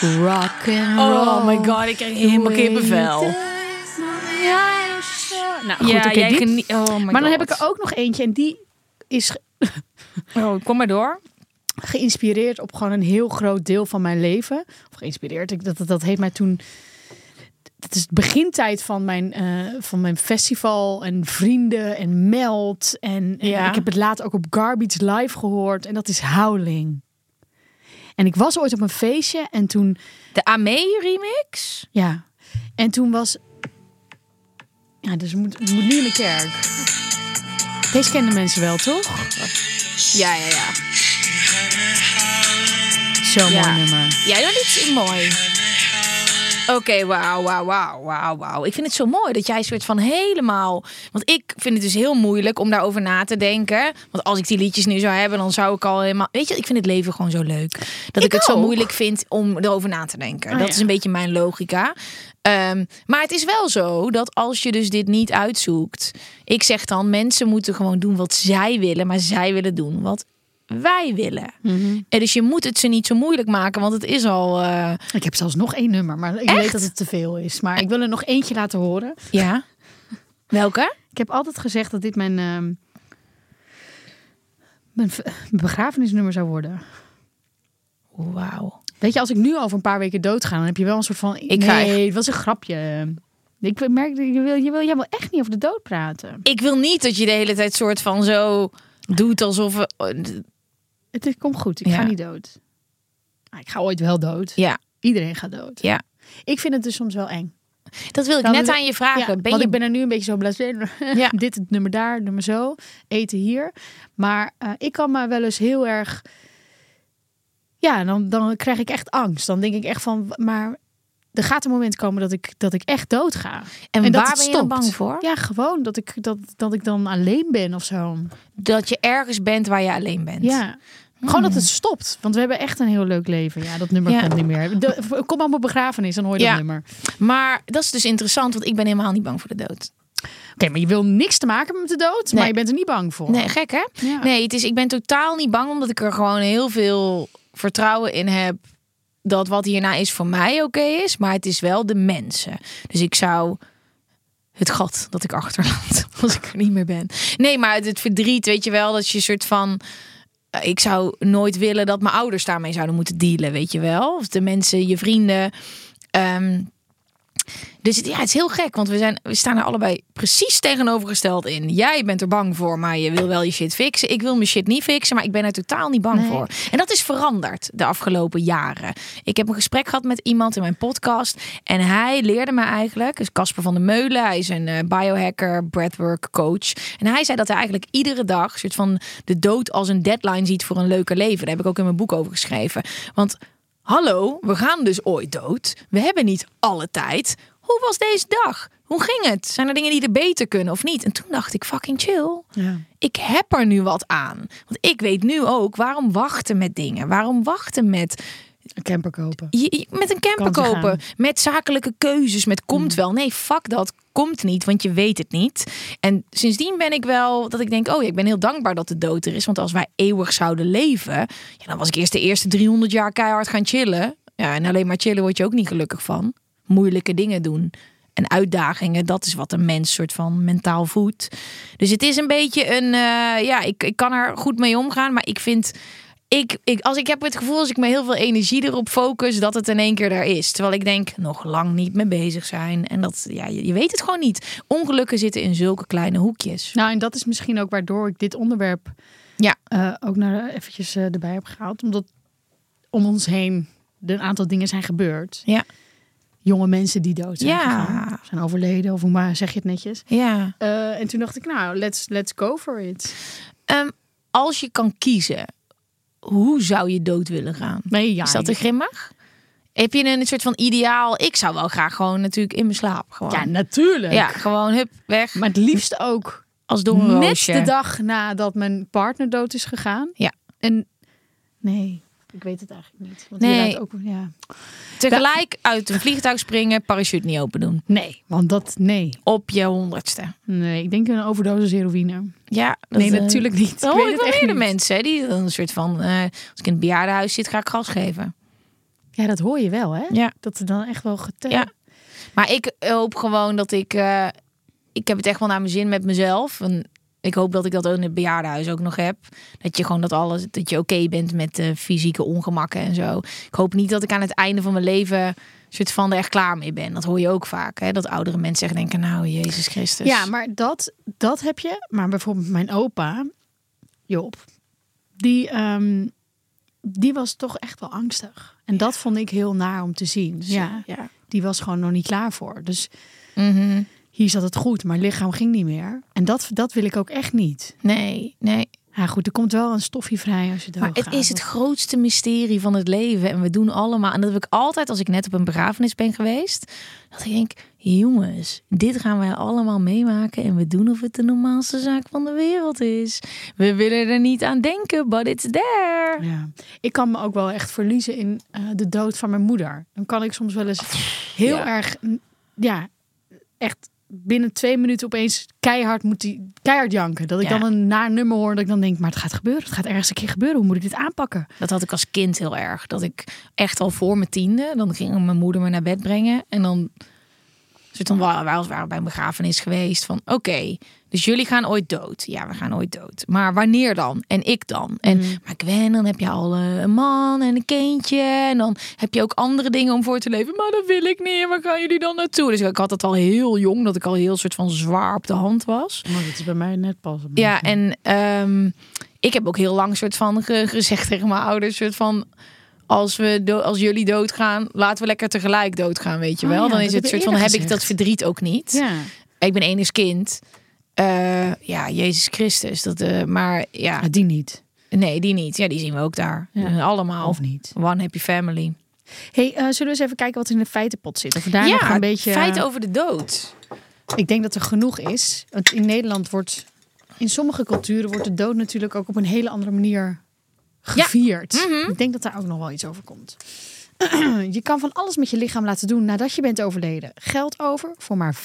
Rock and roll. Oh my god, ik krijg helemaal kippenvel. Nou goed, ja, die- genie- Oh my Maar dan heb ik er ook nog eentje en die is Oh, kom maar door. geïnspireerd op gewoon een heel groot deel van mijn leven. Of geïnspireerd, ik- dat, dat, dat heeft mij toen... Dat is het begintijd van mijn, eh, van mijn festival en vrienden en meld. En, ik heb het later ook op Garbage Live gehoord. En dat is Howling. En ik was ooit op een feestje en toen... De Amee remix? Ja, en toen was... Ja, dus moet, moet niet in de kerk. Deze kennen mensen wel, toch? Ja, ja, ja. Zo'n Ja. mooi nummer. Ja, dat is mooi. Oké, wauw, wauw, wauw, wauw, wauw. Ik vind het zo mooi dat jij soort van helemaal... Want ik vind het dus heel moeilijk om daarover na te denken. Want als ik die liedjes nu zou hebben, dan zou ik al helemaal... Weet je, ik vind het leven gewoon zo leuk. Dat ik, Ik het zo moeilijk vind om erover na te denken. Oh, dat ja. is een beetje mijn logica. Ehm, maar het is wel zo dat als je dus dit niet uitzoekt... Ik zeg dan, mensen moeten gewoon doen wat zij willen. Maar zij willen doen wat wij willen. Mhm. En dus je moet het ze niet zo moeilijk maken, want het is al... eh, Ik heb zelfs nog één nummer, maar ik Echt? weet dat het te veel is. Maar ik wil er nog eentje laten horen. Ja. Welke? Ik heb altijd gezegd dat dit mijn, ehm, mijn begrafenisnummer zou worden. Wauw. Weet je, als ik nu over een paar weken doodga, dan heb je wel een soort van... Ik ga nee, het was een grapje. Ik merk, je wil, je wil, jij wil echt niet over de dood praten. Ik wil niet dat je de hele tijd soort van zo doet alsof... we- Het komt goed, ik Ja. ga niet dood. Ah, ik ga ooit wel dood. Ja, Iedereen gaat dood. ja. Ik vind het dus soms wel eng. Dat wil ik net aan je vragen. Ja, ben want je... ik ben er nu een beetje zo blasé. Ja. Dit het nummer daar, nummer zo. Eten hier. Maar eh, ik kan me wel eens heel erg... Ja, dan, dan krijg ik echt angst. Dan denk ik echt van, maar er gaat een moment komen dat ik, dat ik echt dood ga. En, waar ben je dan bang voor? Ja, gewoon dat ik, dat, dat ik dan alleen ben of zo. Dat je ergens bent waar je alleen bent. Ja. Gewoon dat het stopt. Want we hebben echt een heel leuk leven. Ja, dat nummer Ja. komt niet meer. De- kom op mijn begrafenis, dan hoor je Ja. dat nummer. Maar dat is dus interessant, want ik ben helemaal niet bang voor de dood. Oké, maar je wil niks te maken met de dood. Maar Nee. je bent er niet bang voor. Nee, gek hè? Ja. Nee, het is, ik ben totaal niet bang, omdat ik er gewoon heel veel vertrouwen in heb dat wat hierna is voor mij oké is, maar het is wel de mensen. Dus ik zou het gat dat ik achterlaat als ik er niet meer ben. Nee, maar het, verdriet, weet je wel, dat je een soort van eh, ik zou nooit willen dat mijn ouders daarmee zouden moeten dealen, weet je wel? Of de mensen, je vrienden. Ehm, dus het, ja, het is heel gek, want we, zijn, we staan er allebei precies tegenovergesteld in. Jij bent er bang voor, maar je wil wel je shit fixen. Ik wil mijn shit niet fixen, maar ik ben er totaal niet bang Nee. voor. En dat is veranderd de afgelopen jaren. Ik heb een gesprek gehad met iemand in mijn podcast. En hij leerde me eigenlijk, dus Casper van der Meulen, hij is een eh, biohacker, breathwork coach. En hij zei dat hij eigenlijk iedere dag soort van de dood als een deadline ziet voor een leuker leven. Daar heb ik ook in mijn boek over geschreven. Want hallo, we gaan dus ooit dood. We hebben niet alle tijd. Hoe was deze dag? Hoe ging het? Zijn er dingen die er beter kunnen of niet? En toen dacht ik, fucking chill. Ja. Ik heb er nu wat aan. Want ik weet nu ook waarom wachten met dingen. Waarom wachten met, Een camper kopen. je- met een camper kopen. gaan. Met zakelijke keuzes. Met komt wel. Nee, fuck dat. Komt niet, want je weet het niet. En sindsdien ben ik wel dat ik denk: oh ja, ik ben heel dankbaar dat de dood er is. Want als wij eeuwig zouden leven, ja, dan was ik eerst de eerste 300 jaar keihard gaan chillen. Ja, en alleen maar chillen word je ook niet gelukkig van. Moeilijke dingen doen en uitdagingen, dat is wat een mens soort van mentaal voedt. Dus het is een beetje een, eh, ja, ik, ik kan er goed mee omgaan, maar ik vind, ik, ik, als ik heb het gevoel als ik me heel veel energie erop focus, dat het in één keer daar is. Terwijl ik denk, nog lang niet mee bezig zijn. En dat, ja, je, je weet het gewoon niet. Ongelukken zitten in zulke kleine hoekjes. Nou, en dat is misschien ook waardoor ik dit onderwerp Ja. eh, ook naar eventjes eh, erbij heb gehaald. Omdat om ons heen er een aantal dingen zijn gebeurd. Ja. Jonge mensen die dood zijn Ja. gegaan. Zijn overleden, of hoe maar zeg je het netjes. Ja. Eh, en toen dacht ik, nou, let's, let's go for it. Ehm, als je kan kiezen, hoe zou je dood willen gaan? Nee, ja. Is dat te grimmig? Heb je een soort van ideaal? Ik zou wel graag gewoon natuurlijk in mijn slaap. Gewoon. Ja, natuurlijk. Ja, gewoon hup, weg. Maar het liefst ook Als door een net de dag nadat mijn partner dood is gegaan. Ja. En nee, ik weet het eigenlijk niet. Want Nee. ook, ja. Tegelijk uit een vliegtuig springen, parachute niet open doen. Nee, want dat, nee. Op je honderdste. Nee, ik denk een overdosis heroïne. Ja, dat, Nee, eh, natuurlijk niet. Ik hoor ik wel meerdere mensen die dan een soort van... eh, als ik in het bejaardenhuis zit, ga ik gas geven. Ja, dat hoor je wel, hè? Ja. Dat er dan echt wel geteld. Ja. Maar ik hoop gewoon dat ik... eh, ik heb het echt wel naar mijn zin met mezelf. En ik hoop dat ik dat ook in het bejaardenhuis ook nog heb. Dat je gewoon dat alles... Dat je oké bent met de fysieke ongemakken en zo. Ik hoop niet dat ik aan het einde van mijn leven... soort van er echt klaar mee ben. Dat hoor je ook vaak. Hè? Dat oudere mensen echt denken... Nou, Jezus Christus. Ja, maar dat, dat heb je. Maar bijvoorbeeld mijn opa, Job, die, ehm, die was toch echt wel angstig. En dat vond ik heel naar om te zien. Ja, ja. die was gewoon nog niet klaar voor. Dus Mhm. Hier zat het goed, maar lichaam ging niet meer. En dat, dat wil ik ook echt niet. Nee, nee. Ja, goed, er komt wel een stofje vrij als je Maar doodgaat. het is het grootste mysterie van het leven. En we doen allemaal. En dat heb ik altijd als ik net op een begrafenis ben geweest. Dat ik denk, jongens, dit gaan wij allemaal meemaken. En we doen of het de normaalste zaak van de wereld is. We willen er niet aan denken, but it's there. Ja. Ik kan me ook wel echt verliezen in eh, de dood van mijn moeder. Dan kan ik soms wel eens heel Ja. erg, ja, echt binnen twee minuten opeens keihard moet die keihard janken. Dat ik Ja. dan een naar nummer hoor, dat ik dan denk, maar het gaat gebeuren. Het gaat ergens een keer gebeuren. Hoe moet ik dit aanpakken? Dat had ik als kind heel erg. Dat ik echt al voor mijn tiende, dan ging mijn moeder me naar bed brengen. En dan, wij waren bij een begrafenis geweest. Van oké, dus jullie gaan ooit dood. Ja, we gaan ooit dood. Maar wanneer dan? En ik dan? En maar Gwen, dan heb je al eh, een man en een kindje. En dan heb je ook andere dingen om voor te leven. Maar dat wil ik niet. Waar gaan jullie dan naartoe? Dus ik had het al heel jong, dat ik al heel soort van zwaar op de hand was. Maar dat is bij mij net pas. Ja, en ehm, ik heb ook heel lang soort van ge- gezegd tegen mijn ouders, soort van als we als jullie doodgaan, laten we lekker tegelijk doodgaan, weet je Oh wel? ja, dan is het soort van heb ik dat verdriet ook niet. Ja. Ik ben enig kind. Eh, ja, Jezus Christus. Dat, eh, maar ja, Ja, die niet. nee, die niet. Ja, die zien we ook daar. Ja. Allemaal. Of niet. One happy family. Hey, eh, zullen we eens even kijken wat in de feitenpot zit? Of daar nog ja, een beetje... feit over de dood. Ik denk dat er genoeg is. Want in Nederland wordt... In sommige culturen wordt de dood natuurlijk ook op een hele andere manier gevierd. Ik denk dat daar ook nog wel iets over komt. je kan van alles met je lichaam laten doen nadat je bent overleden. Geld over, voor maar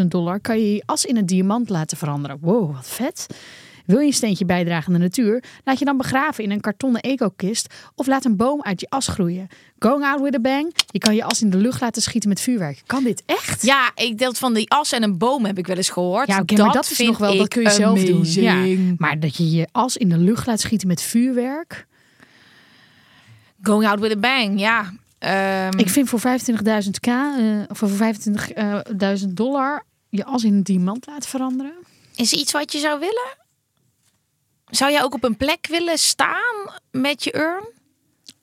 25.000 dollar kan je je as in een diamant laten veranderen. Wow, wat vet. Wil je een steentje bijdragen aan de natuur? Laat je dan begraven in een kartonnen ecokist of laat een boom uit je as groeien. Going out with a bang? Je kan je as in de lucht laten schieten met vuurwerk. Kan dit echt? Ja, ik dat van die as en een boom heb ik wel eens gehoord. Ja, oké, maar dat is nog wel, dat kun je zelf doen. Ja, maar dat je je as in de lucht laat schieten met vuurwerk. Going out with a bang, ja. Ehm, Ik vind voor 25.000 k, eh, of voor 25.000 dollar, je as in een diamant laten veranderen. Is iets wat je zou willen? Zou jij ook op een plek willen staan met je urn?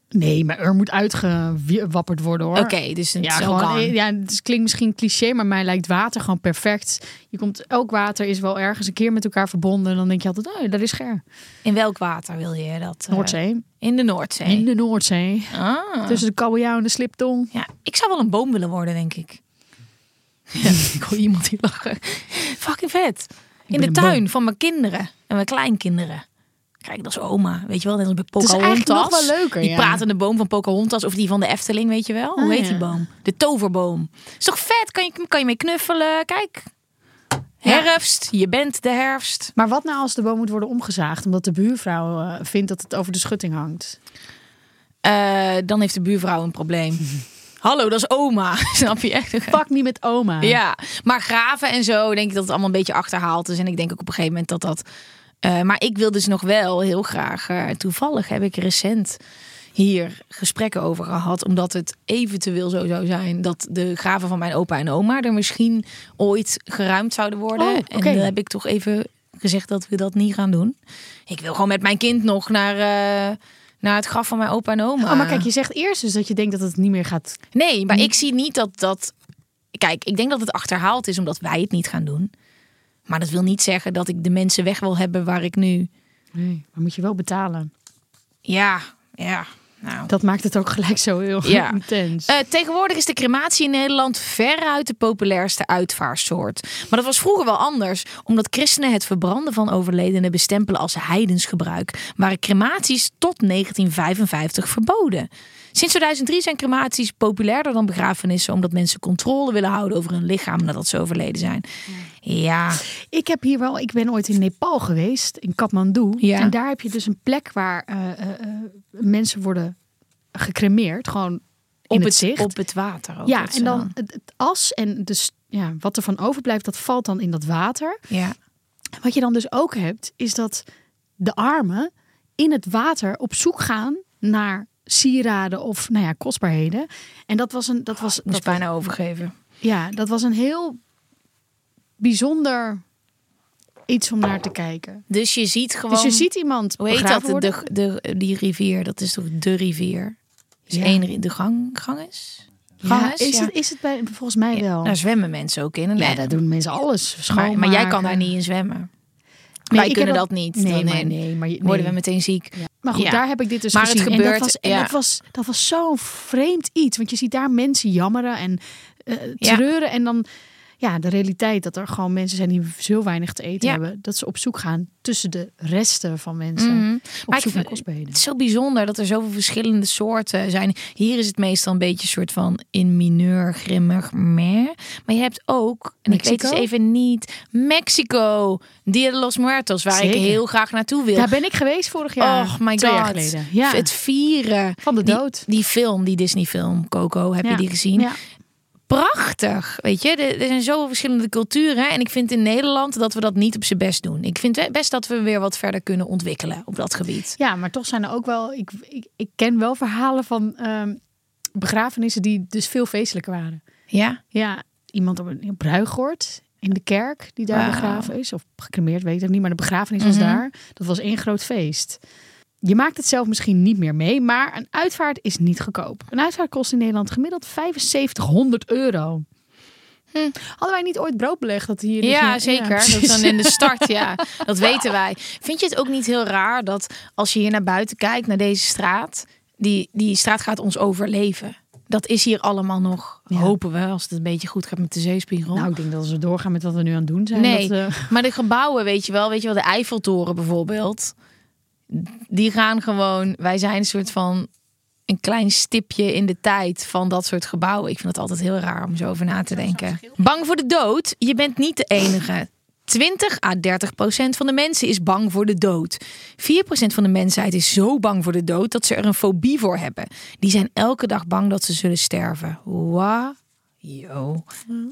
Nee, maar er moet uitgewapperd worden hoor. Oké, dus het Ja, gewoon, ja, het klinkt misschien cliché, maar mij lijkt water gewoon perfect. Je komt, elk water is wel ergens een keer met elkaar verbonden. En dan denk je altijd, oh, dat is scher. In welk water wil je dat? eh, Noordzee. in de Noordzee. In de Noordzee. Ah. Tussen de kabeljauw en de sliptong. Ja, ik zou wel een boom willen worden, denk ik. Ja, ik hoor iemand hier lachen. Fucking vet. In de tuin van mijn kinderen en mijn kleinkinderen. Kijk, dat is oma. Weet je wel, net als bij is eigenlijk Pocahontas. nog wel leuker, Die ja. pratende boom van Pocahontas of die van de Efteling, weet je wel? Hoe Ah, heet ja. die boom? De toverboom. Is toch vet? Kan je, kan je mee knuffelen? Kijk. Herfst, je bent de herfst. Maar wat nou als de boom moet worden omgezaagd omdat de buurvrouw eh, vindt dat het over de schutting hangt? Eh, dan heeft de buurvrouw een probleem. Hallo, dat is oma. Snap je echt? Pak niet met oma. Ja, maar graven en zo denk ik dat het allemaal een beetje achterhaald is. En ik denk ook op een gegeven moment dat dat. eh, maar ik wil dus nog wel heel graag. eh, toevallig heb ik recent hier gesprekken over gehad. Omdat het eventueel zo zou zijn dat de graven van mijn opa en oma er misschien ooit geruimd zouden worden. Oh, En dan heb ik toch even gezegd dat we dat niet gaan doen. Ik wil gewoon met mijn kind nog naar, eh, naar het graf van mijn opa en oma. Oh, maar kijk, je zegt eerst dus dat je denkt dat het niet meer gaat. Nee, maar ik zie niet dat dat. Kijk, ik denk dat het achterhaald is omdat wij het niet gaan doen. Maar dat wil niet zeggen dat ik de mensen weg wil hebben waar ik nu. Nee, maar moet je wel betalen. Ja, ja. Nou. Dat maakt het ook gelijk zo heel Ja. intens. Eh, tegenwoordig is de crematie in Nederland veruit de populairste uitvaartsoort. Maar dat was vroeger wel anders, omdat christenen het verbranden van overledenen bestempelen als heidensgebruik, waren crematies tot 1955 verboden. Sinds 2003 zijn crematies populairder dan begrafenissen, omdat mensen controle willen houden over hun lichaam nadat ze overleden zijn. Ja, Ik heb hier wel, ik ben ooit in Nepal geweest, in Kathmandu. Ja. En daar heb je dus een plek waar eh, eh, eh, mensen worden gecremeerd, gewoon op het, het, zicht. op het water. Ook ja, en dan het, het as en dus ja, wat er van overblijft, dat valt dan in dat water. Ja. Wat je dan dus ook hebt, is dat de armen in het water op zoek gaan naar sieraden of nou ja, kostbaarheden. En dat was een, dat was, Ik moest was- bijna overgeven. ja, dat was een heel bijzonder iets om naar te kijken. Dus je ziet gewoon. Dus je ziet iemand Hoe heet dat? worden. De, de, die rivier, dat is toch de rivier? Is Ja. één ri- de gang? Ja, Ganges? is, Ja. Het, is het bij, volgens mij wel. Daar zwemmen mensen ook in. En ja, daar doen mensen alles maar, schoonmaken. maar jij kan daar niet in zwemmen. Nee, Wij kunnen dat niet. Nee, Dan- maar nee, maar je- Worden nee. we meteen ziek. Maar goed, Ja. daar heb ik dit dus Maar het gezien. en gebeurt, dat was, en ja. dat was, dat was zo'n vreemd iets. Want je ziet daar mensen jammeren en eh treuren. En dan ja, de realiteit dat er gewoon mensen zijn die zo weinig te eten Ja. hebben. Dat ze op zoek gaan tussen de resten van mensen. Mhm. Op Maar zoek naar kostbaarheden. Het is zo bijzonder dat er zoveel verschillende soorten zijn. Hier is het meestal een beetje een soort van in mineur, grimmig, meh. Maar je hebt ook, en ik weet Mexico? dus even niet, Mexico, Dia de los Muertos, waar Zeker. ik heel graag naartoe wil. Daar ben ik geweest vorig jaar. Oh my twee god. jaar geleden. Ja. Het vieren. Van de Die- dood. Die, film, die Disney film, Coco, heb Ja. je die gezien? Ja. Prachtig. Weet je, er, zijn zoveel verschillende culturen. En ik vind in Nederland dat we dat niet op z'n best doen. Ik vind best dat we weer wat verder kunnen ontwikkelen op dat gebied. Ja, maar toch zijn er ook wel. Ik, ik, ik ken wel verhalen van ehm, begrafenissen die dus veel feestelijker waren. Ja? Ja, iemand op een, bruigoord in de kerk die daar begraven is. Of gecremeerd, weet ik niet. Maar de begrafenis was Mhm. daar. Dat was één groot feest. Je maakt het zelf misschien niet meer mee, maar een uitvaart is niet goedkoop. Een uitvaart kost in Nederland gemiddeld 7500 euro. Hadden wij niet ooit brood belegd dat hier... Hm. Ja, zeker. dat is dan in de start, ja. Dat weten wij. Vind je het ook niet heel raar dat als je hier naar buiten kijkt, naar deze straat, die, die straat gaat ons overleven. Dat is hier allemaal nog, Ja. hopen we, als het een beetje goed gaat met de zeespiegel. Nou, ik denk dat als we doorgaan met wat we nu aan het doen zijn. nee, Dat, eh, maar de gebouwen, weet je wel, weet je wel, de Eiffeltoren bijvoorbeeld, die gaan gewoon, wij zijn een soort van een klein stipje in de tijd van dat soort gebouwen. Ik vind het altijd heel raar om zo over na te denken. Bang voor de dood? Je bent niet de enige. 20 à 30 procent van de mensen is bang voor de dood. 4 procent van de mensheid is zo bang voor de dood dat ze er een fobie voor hebben. Die zijn elke dag bang dat ze zullen sterven. Wow. Yo,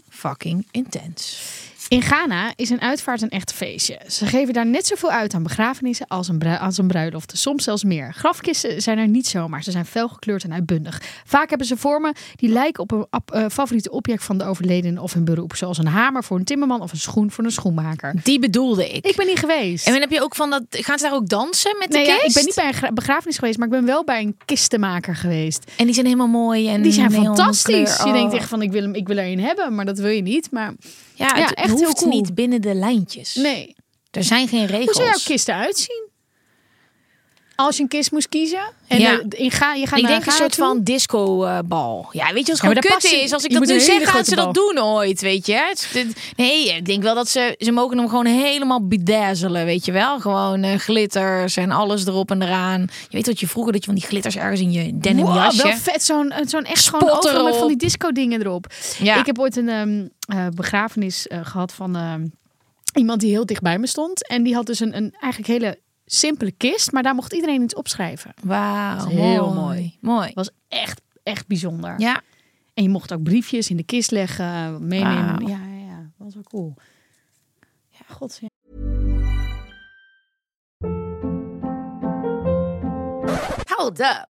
fucking intens. In Ghana is een uitvaart een echt feestje. Ze geven daar net zoveel uit aan begrafenissen als een, als een bruiloft. Soms zelfs meer. Grafkisten zijn er niet zomaar. Ze zijn felgekleurd en uitbundig. Vaak hebben ze vormen die lijken op een eh, favoriete object van de overledene of hun beroep. Zoals een hamer voor een timmerman of een schoen voor een schoenmaker. Die bedoelde ik. Ik ben niet geweest. En dan heb je ook van dat. Gaan ze daar ook dansen met de Nee, ja, ik ben niet bij een gra- begrafenis geweest, maar ik ben wel bij een kistenmaker geweest. En die zijn helemaal mooi. En Die zijn fantastisch. Je Oh. denkt echt van ik wil, hem, ik wil er een hebben, maar dat wil je niet. Maar Ja, het Ja, echt hoeft heel cool. niet binnen de lijntjes. nee. Er zijn geen Hoe regels. zou jouw kist eruit zien? Als je een kist moest kiezen. En Ja. eh, in ga, je gaat ik naar denk een soort toe? van disco-bal. ja, weet je wat Ja, maar gewoon daar kut is? Als ik dat nu zeg, gaan ze dat doen ooit, weet je? Het- het- Nee, ik denk wel dat ze... Ze mogen hem gewoon helemaal bedazzelen, weet je wel? Gewoon eh, glitters en alles erop en eraan. Je weet wat je vroeger, dat je van die glitters ergens in je denim Wow, jasje... wel vet. Zo'n eh, zo'n echt Spot gewoon overal met van die disco dingen erop. Ja. Ik heb ooit een ehm, eh, begrafenis eh, gehad van ehm, iemand die heel dicht bij me stond. En die had dus een, een eigenlijk hele simpele kist. Maar daar mocht iedereen iets opschrijven. Wauw, heel mooi. Mooi. Was echt, echt bijzonder. Ja. En je mocht ook briefjes in de kist leggen, meenemen. Ja, ja, was wel cool. Ja, god. ja. Hold up.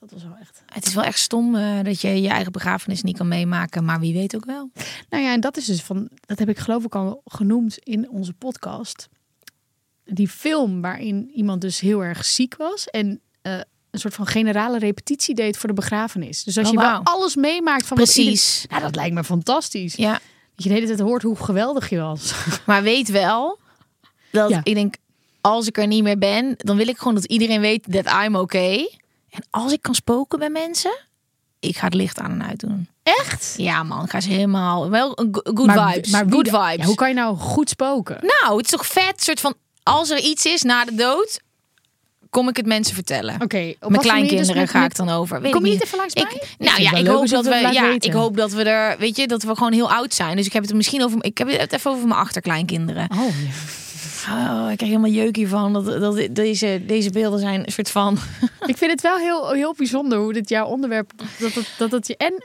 Dat was wel echt. Het is wel echt stom eh, dat je je eigen begrafenis niet kan meemaken. Maar wie weet ook wel. Nou ja, en dat is dus van, dat heb ik geloof ik al genoemd in onze podcast. Die film waarin iemand dus heel erg ziek was en eh, een soort van generale repetitie deed voor de begrafenis. Dus als Oh, je wel wauw. alles meemaakt van Precies. ieder- nou, dat lijkt me fantastisch. Ja. Dat je de hele tijd hoort hoe geweldig je was. Maar weet wel dat Ja. ik denk, als ik er niet meer ben, dan wil ik gewoon dat iedereen weet dat I'm okay. En als ik kan spoken bij mensen, ik ga het licht aan en uit doen. Echt? Ja man, ik ga ze helemaal wel good Maar- vibes. maar good vibes. Ja, hoe kan je nou goed spoken? Nou, het is toch vet, soort van als er iets is na de dood, kom ik het mensen vertellen. Oké, op Mijn kleinkinderen dus met- ga ik dan over. Weet Kom je niet. even langs Ik, bij? Ik nou ja, ik hoop dat we, ja, weten. ik hoop dat we er, weet je, dat we gewoon heel oud zijn. Dus ik heb het misschien over, ik heb het even over mijn achterkleinkinderen. Oh, ja. Oh, ik krijg helemaal jeuk hiervan. Dat, dat deze, deze beelden zijn een soort van. Ik vind het wel heel, heel bijzonder hoe dit jouw onderwerp dat het, dat het je en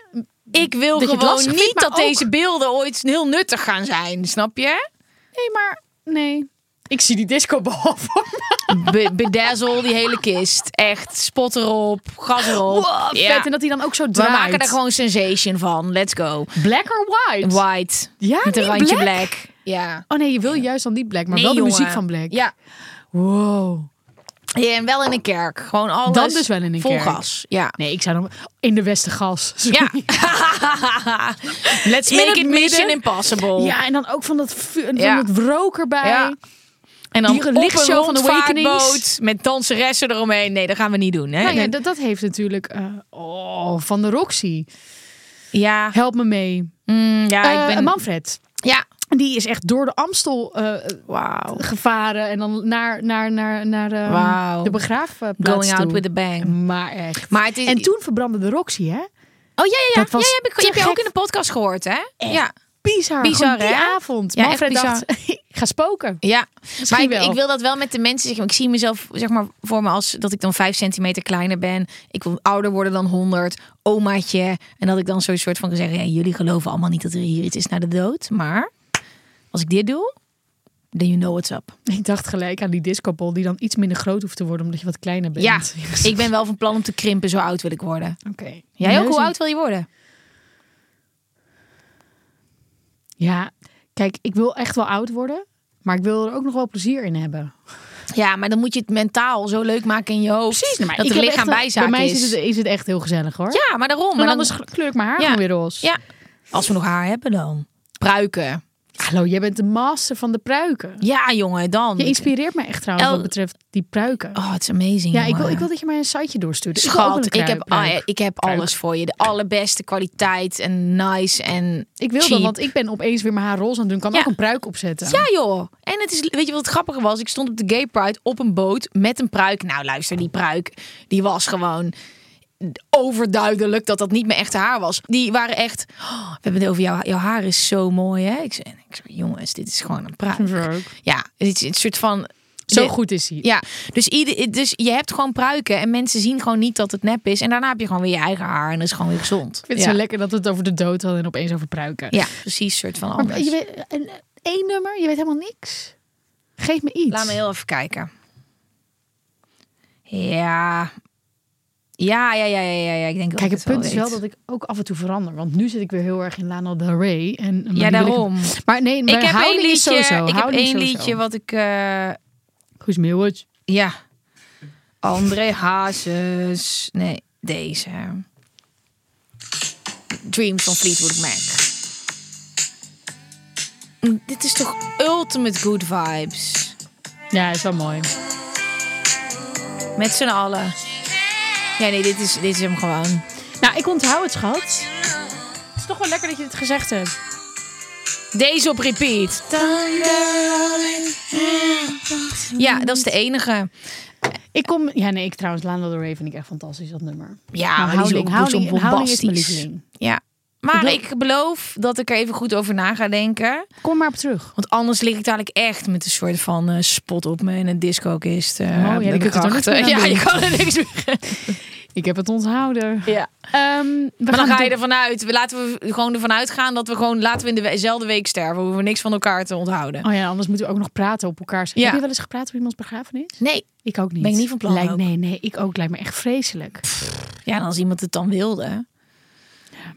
Ik wil gewoon niet dat ook- deze beelden ooit heel nuttig gaan zijn. Snap je? nee, maar nee. Ik zie die discobal voor me. Be bedazzle die hele kist. Echt, spot erop, gas erop. Wow, Ja. vet. En dat hij dan ook zo We draait. maken er gewoon sensation van. Let's go. black or white. White. Ja, Met een randje black? black. Ja. Oh nee, je wil juist dan niet black, maar Nee, wel de jongen. muziek van black. Ja. Wow. ja. En wel in een kerk. Gewoon alles. Dan dus wel in een vol kerk. gas. Ja. Nee, ik zou dan in de Westergas. Ja. Let's make it Mission midden. Impossible. Ja, en dan ook van dat, van Ja. dat rook erbij. Ja. En dan een lichtshow van Awakenings. rondvaartboot met danseressen eromheen. Nee, dat gaan we niet doen. Hè? Nou ja, dat, dat heeft natuurlijk eh, oh, van de Roxy. ja. Help me mee. Mm, ja, Eh, ik ben... Manfred. Ja. Die is echt door de Amstel eh, gevaren en dan naar, naar, naar, naar eh, Wauw. de begraafplaats Going out with a bang. Maar echt. Maar het is... En toen verbrandde de Roxy, hè? Oh ja, ja, ja. Dat was ja, heb ik, heb je ook in de podcast gehoord, hè? Ja. Bizar. Bizar, Gewoon die hè? avond. Ja, Manfred dacht, ik ga spoken. Ja, maar ik, ik wil dat wel met de mensen zeggen. Ik zie mezelf zeg maar voor me als dat ik dan vijf centimeter kleiner ben. Ik wil ouder worden dan 100, omaatje. En dat ik dan zo'n soort van kan zeggen: ja, jullie geloven allemaal niet dat er hier iets is na de dood. Maar als ik dit doe, then you know what's up. Ik dacht gelijk aan die discobol die dan iets minder groot hoeft te worden omdat je wat kleiner bent. Ja, ik ben wel van plan om te krimpen. Zo oud wil ik worden. Oké. Jij ook? Hoe oud wil je worden? Ja, kijk, ik wil echt wel oud worden, maar ik wil er ook nog wel plezier in hebben. Ja, maar dan moet je het mentaal zo leuk maken in je hoofd. Precies, maar dat ik het heb lichaam bijzaak Bij mij is. is het, is het echt heel gezellig hoor. Ja, maar daarom. maar anders dan, kleur ik mijn haar Ja. gewoon weer roze. ja, als we nog haar hebben dan. Pruiken. Hallo, jij bent de master van de pruiken. Ja, jongen, dan. Je inspireert me echt trouwens El- wat betreft die pruiken. Oh, het is amazing. ja, ik wil, ik wil dat je mij een siteje doorstuurt. Schat, ik heb, ah, ik heb Pruik. alles voor je. De allerbeste kwaliteit en nice en Ik wil dat, want ik ben opeens weer mijn haar roze aan het doen. Kan Ja. ook een pruik opzetten. Ja joh. En het is, weet je wat het grappige was? Ik stond op de Gay Pride op een boot met een pruik. Nou luister, die pruik, die was gewoon overduidelijk dat dat niet mijn echte haar was. Die waren echt, oh, we hebben het over jou, jouw haar is zo mooi hè. Ik zei, ik zei jongens, dit is gewoon een pruik. Ja, het is een soort van... Zo goed is hij. Ja, dus, ieder, dus je hebt gewoon pruiken en mensen zien gewoon niet dat het nep is. En daarna heb je gewoon weer je eigen haar en dat is gewoon weer gezond. Ik vind het ja. zo lekker dat we het over de dood hadden en opeens over pruiken. Ja, precies, soort van Maar anders. je weet, een, één nummer, je weet helemaal niks. Geef me iets. Laat me heel even kijken. Ja. Ja, ja, ja, ja, ja. Ik denk Kijk, het punt is wel dat ik ook af en toe verander. Want nu zit ik weer heel erg in Lana Del Rey. En, maar Ja, daarom. maar nee, maar Ik heb één liedje, ik heb één liedje wat ik... eh, Guus Meeuwis. ja. André Hazes. Nee, deze. Dreams van Fleetwood Mac. Mm, Dit is toch ultimate good vibes. Ja, is wel mooi. Met z'n allen. Ja, nee, dit is, dit is hem gewoon. Nou, ik onthoud het, schat. Het is toch wel lekker dat je het gezegd hebt. Deze op repeat. Ja, dat is de enige. Ik kom... Ja, nee, ik trouwens, Lana Del Rey vind ik echt fantastisch, dat nummer. Ja, Maar maar die is ook houding, houding, houding is mijn lieveling. Ja. Maar Ik ik beloof dat ik er even goed over na ga denken. Kom maar op terug. Want anders lig ik dadelijk echt met een soort van eh, spot op me in een discokist. ja, kunt er toch niks grachten. meer aan Ja, je kan er niks meer. Ik heb het onthouden. Ja. Ehm, we Maar dan ga je ervan uit. We laten we gewoon ervan uitgaan dat we gewoon laten we in dezelfde week sterven. We hoeven niks van elkaar te onthouden. Oh ja, anders moeten we ook nog praten op elkaars. Ja. Heb je wel eens gepraat op iemands begrafenis? Nee. Ik ook niet. Ben ik niet van plan Lijkt, nee, nee, ik ook. Lijkt me echt vreselijk. Ja, en als iemand het dan wilde.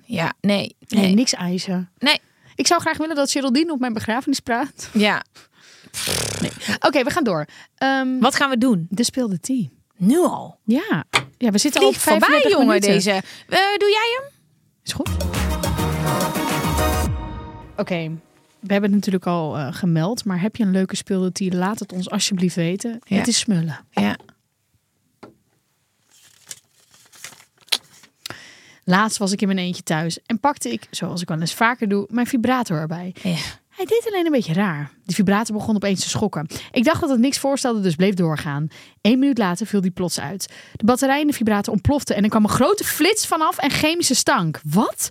Ja, nee. Nee, Nee. niks eisen. Nee. Ik zou graag willen dat Geraldine op mijn begrafenis praat. Ja. Oké, we gaan door. Ehm, Wat gaan we doen? de speelde tea. Nu al. Ja. ja, we zitten al op Vlieg voorbij, 35 jongen, minuten. deze. Eh, doe jij hem? Is goed. Oké, we hebben het natuurlijk al eh, gemeld, maar heb je een leuke speelde tea? Laat het ons alsjeblieft weten. Ja. Het is smullen. Ja. Laatst was ik in mijn eentje thuis en pakte ik, zoals ik wel eens vaker doe, mijn vibrator erbij. ja. Hij deed alleen een beetje raar. De vibrator begon opeens te schokken. Ik dacht dat het niks voorstelde, dus bleef doorgaan. Eén minuut later viel die plots uit. De batterij in de vibrator ontplofte en er kwam een grote flits vanaf en chemische stank. Wat?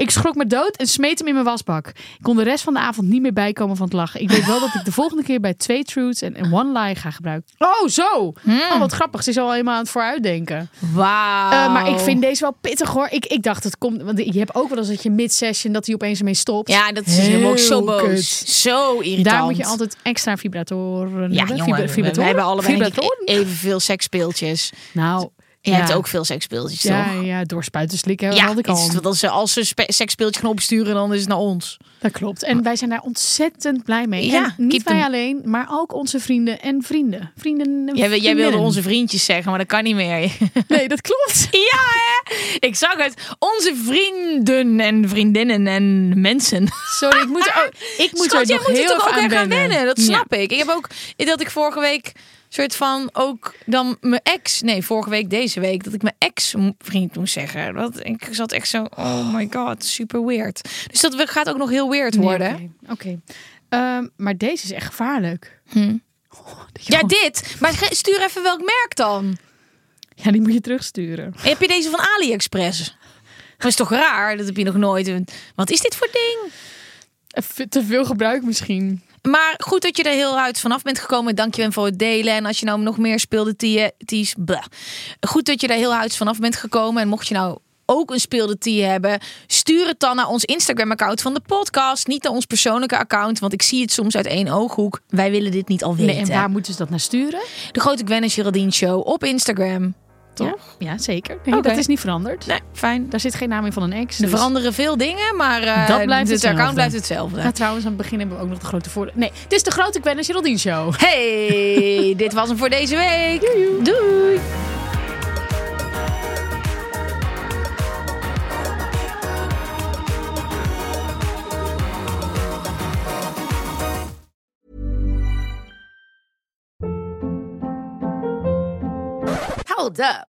Ik schrok me dood en smeet hem in mijn wasbak. Ik kon de rest van de avond niet meer bijkomen van het lachen. Ik weet wel dat ik de volgende keer bij twee truths en one lie ga gebruiken. Oh, zo! Oh, wat grappig. Ze is al helemaal aan het vooruitdenken. Wauw. Eh, maar ik vind deze wel pittig hoor. Ik, ik dacht, het komt. Want je hebt ook wel eens dat je mid-session dat hij opeens ermee stopt. Ja, dat is helemaal ook zo Heel boos. kut. Zo irritant. Daar moet je altijd extra vibratoren Ja, hebben. jongen, Vibra- vibratoren? we hebben allebei evenveel seksspeeltjes. Nou, Je ja. hebt ook veel seksspeeltjes, Ja, toch? ja, door spuiten slikken Ja, had ik al. als ze, als ze spe- seksspeeltje gaan opsturen, dan is het naar ons. Dat klopt. En wij zijn daar ontzettend blij mee. Ja, en niet wij alleen, maar ook onze vrienden en vrienden. Vrienden en Jij, jij wilde onze vriendjes zeggen, maar dat kan niet meer. Nee, dat klopt. ja, hè? Ik zag het. Onze vrienden en vriendinnen en mensen. Sorry, ik moet, er ook, ik moet Schat, er jij nog moet heel er toch ook aan gaan wennen. Dat Ja. snap ik. Ik heb ook dat ik vorige week soort van ook dan mijn ex, nee, vorige week deze week dat ik mijn ex m- vriend moest zeggen. Dat ik zat echt zo, oh my god, super weird. Dus dat gaat ook nog heel weird Nee, worden. Oké. Ehm, maar deze is echt gevaarlijk. Hm. Oh, Ja, gewoon- dit. Maar stuur even welk merk dan. ja, die moet je terugsturen. Heb je deze van AliExpress? Dat is toch raar? Dat heb je nog nooit. Wat is dit voor ding? Te veel gebruik misschien. Maar goed dat je er heel uit vanaf bent gekomen. Dank je wel voor het delen. En als je nou nog meer speelde, ties. Goed dat je er heel uit vanaf bent gekomen. En mocht je nou ook een speelde tea hebben, stuur het dan naar ons Instagram-account van de podcast. Niet naar ons persoonlijke account, want ik zie het soms uit één ooghoek. Wij willen dit niet al weten. Nee, en waar moeten ze dat naar sturen? De Grote Gwen en Geraldine Show op Instagram. Toch? Ja, ja zeker. Nee. Dat is niet veranderd. Nee, fijn. Daar zit geen naam in van een ex. Er dus- veranderen veel dingen, maar eh, Dat blijft het account blijft hetzelfde. Ja, trouwens, aan het begin hebben we ook nog de grote voordeel. Nee, het is de grote Gwen en Geraldine show. Hey, dit was hem voor deze week. Doei. Hold up.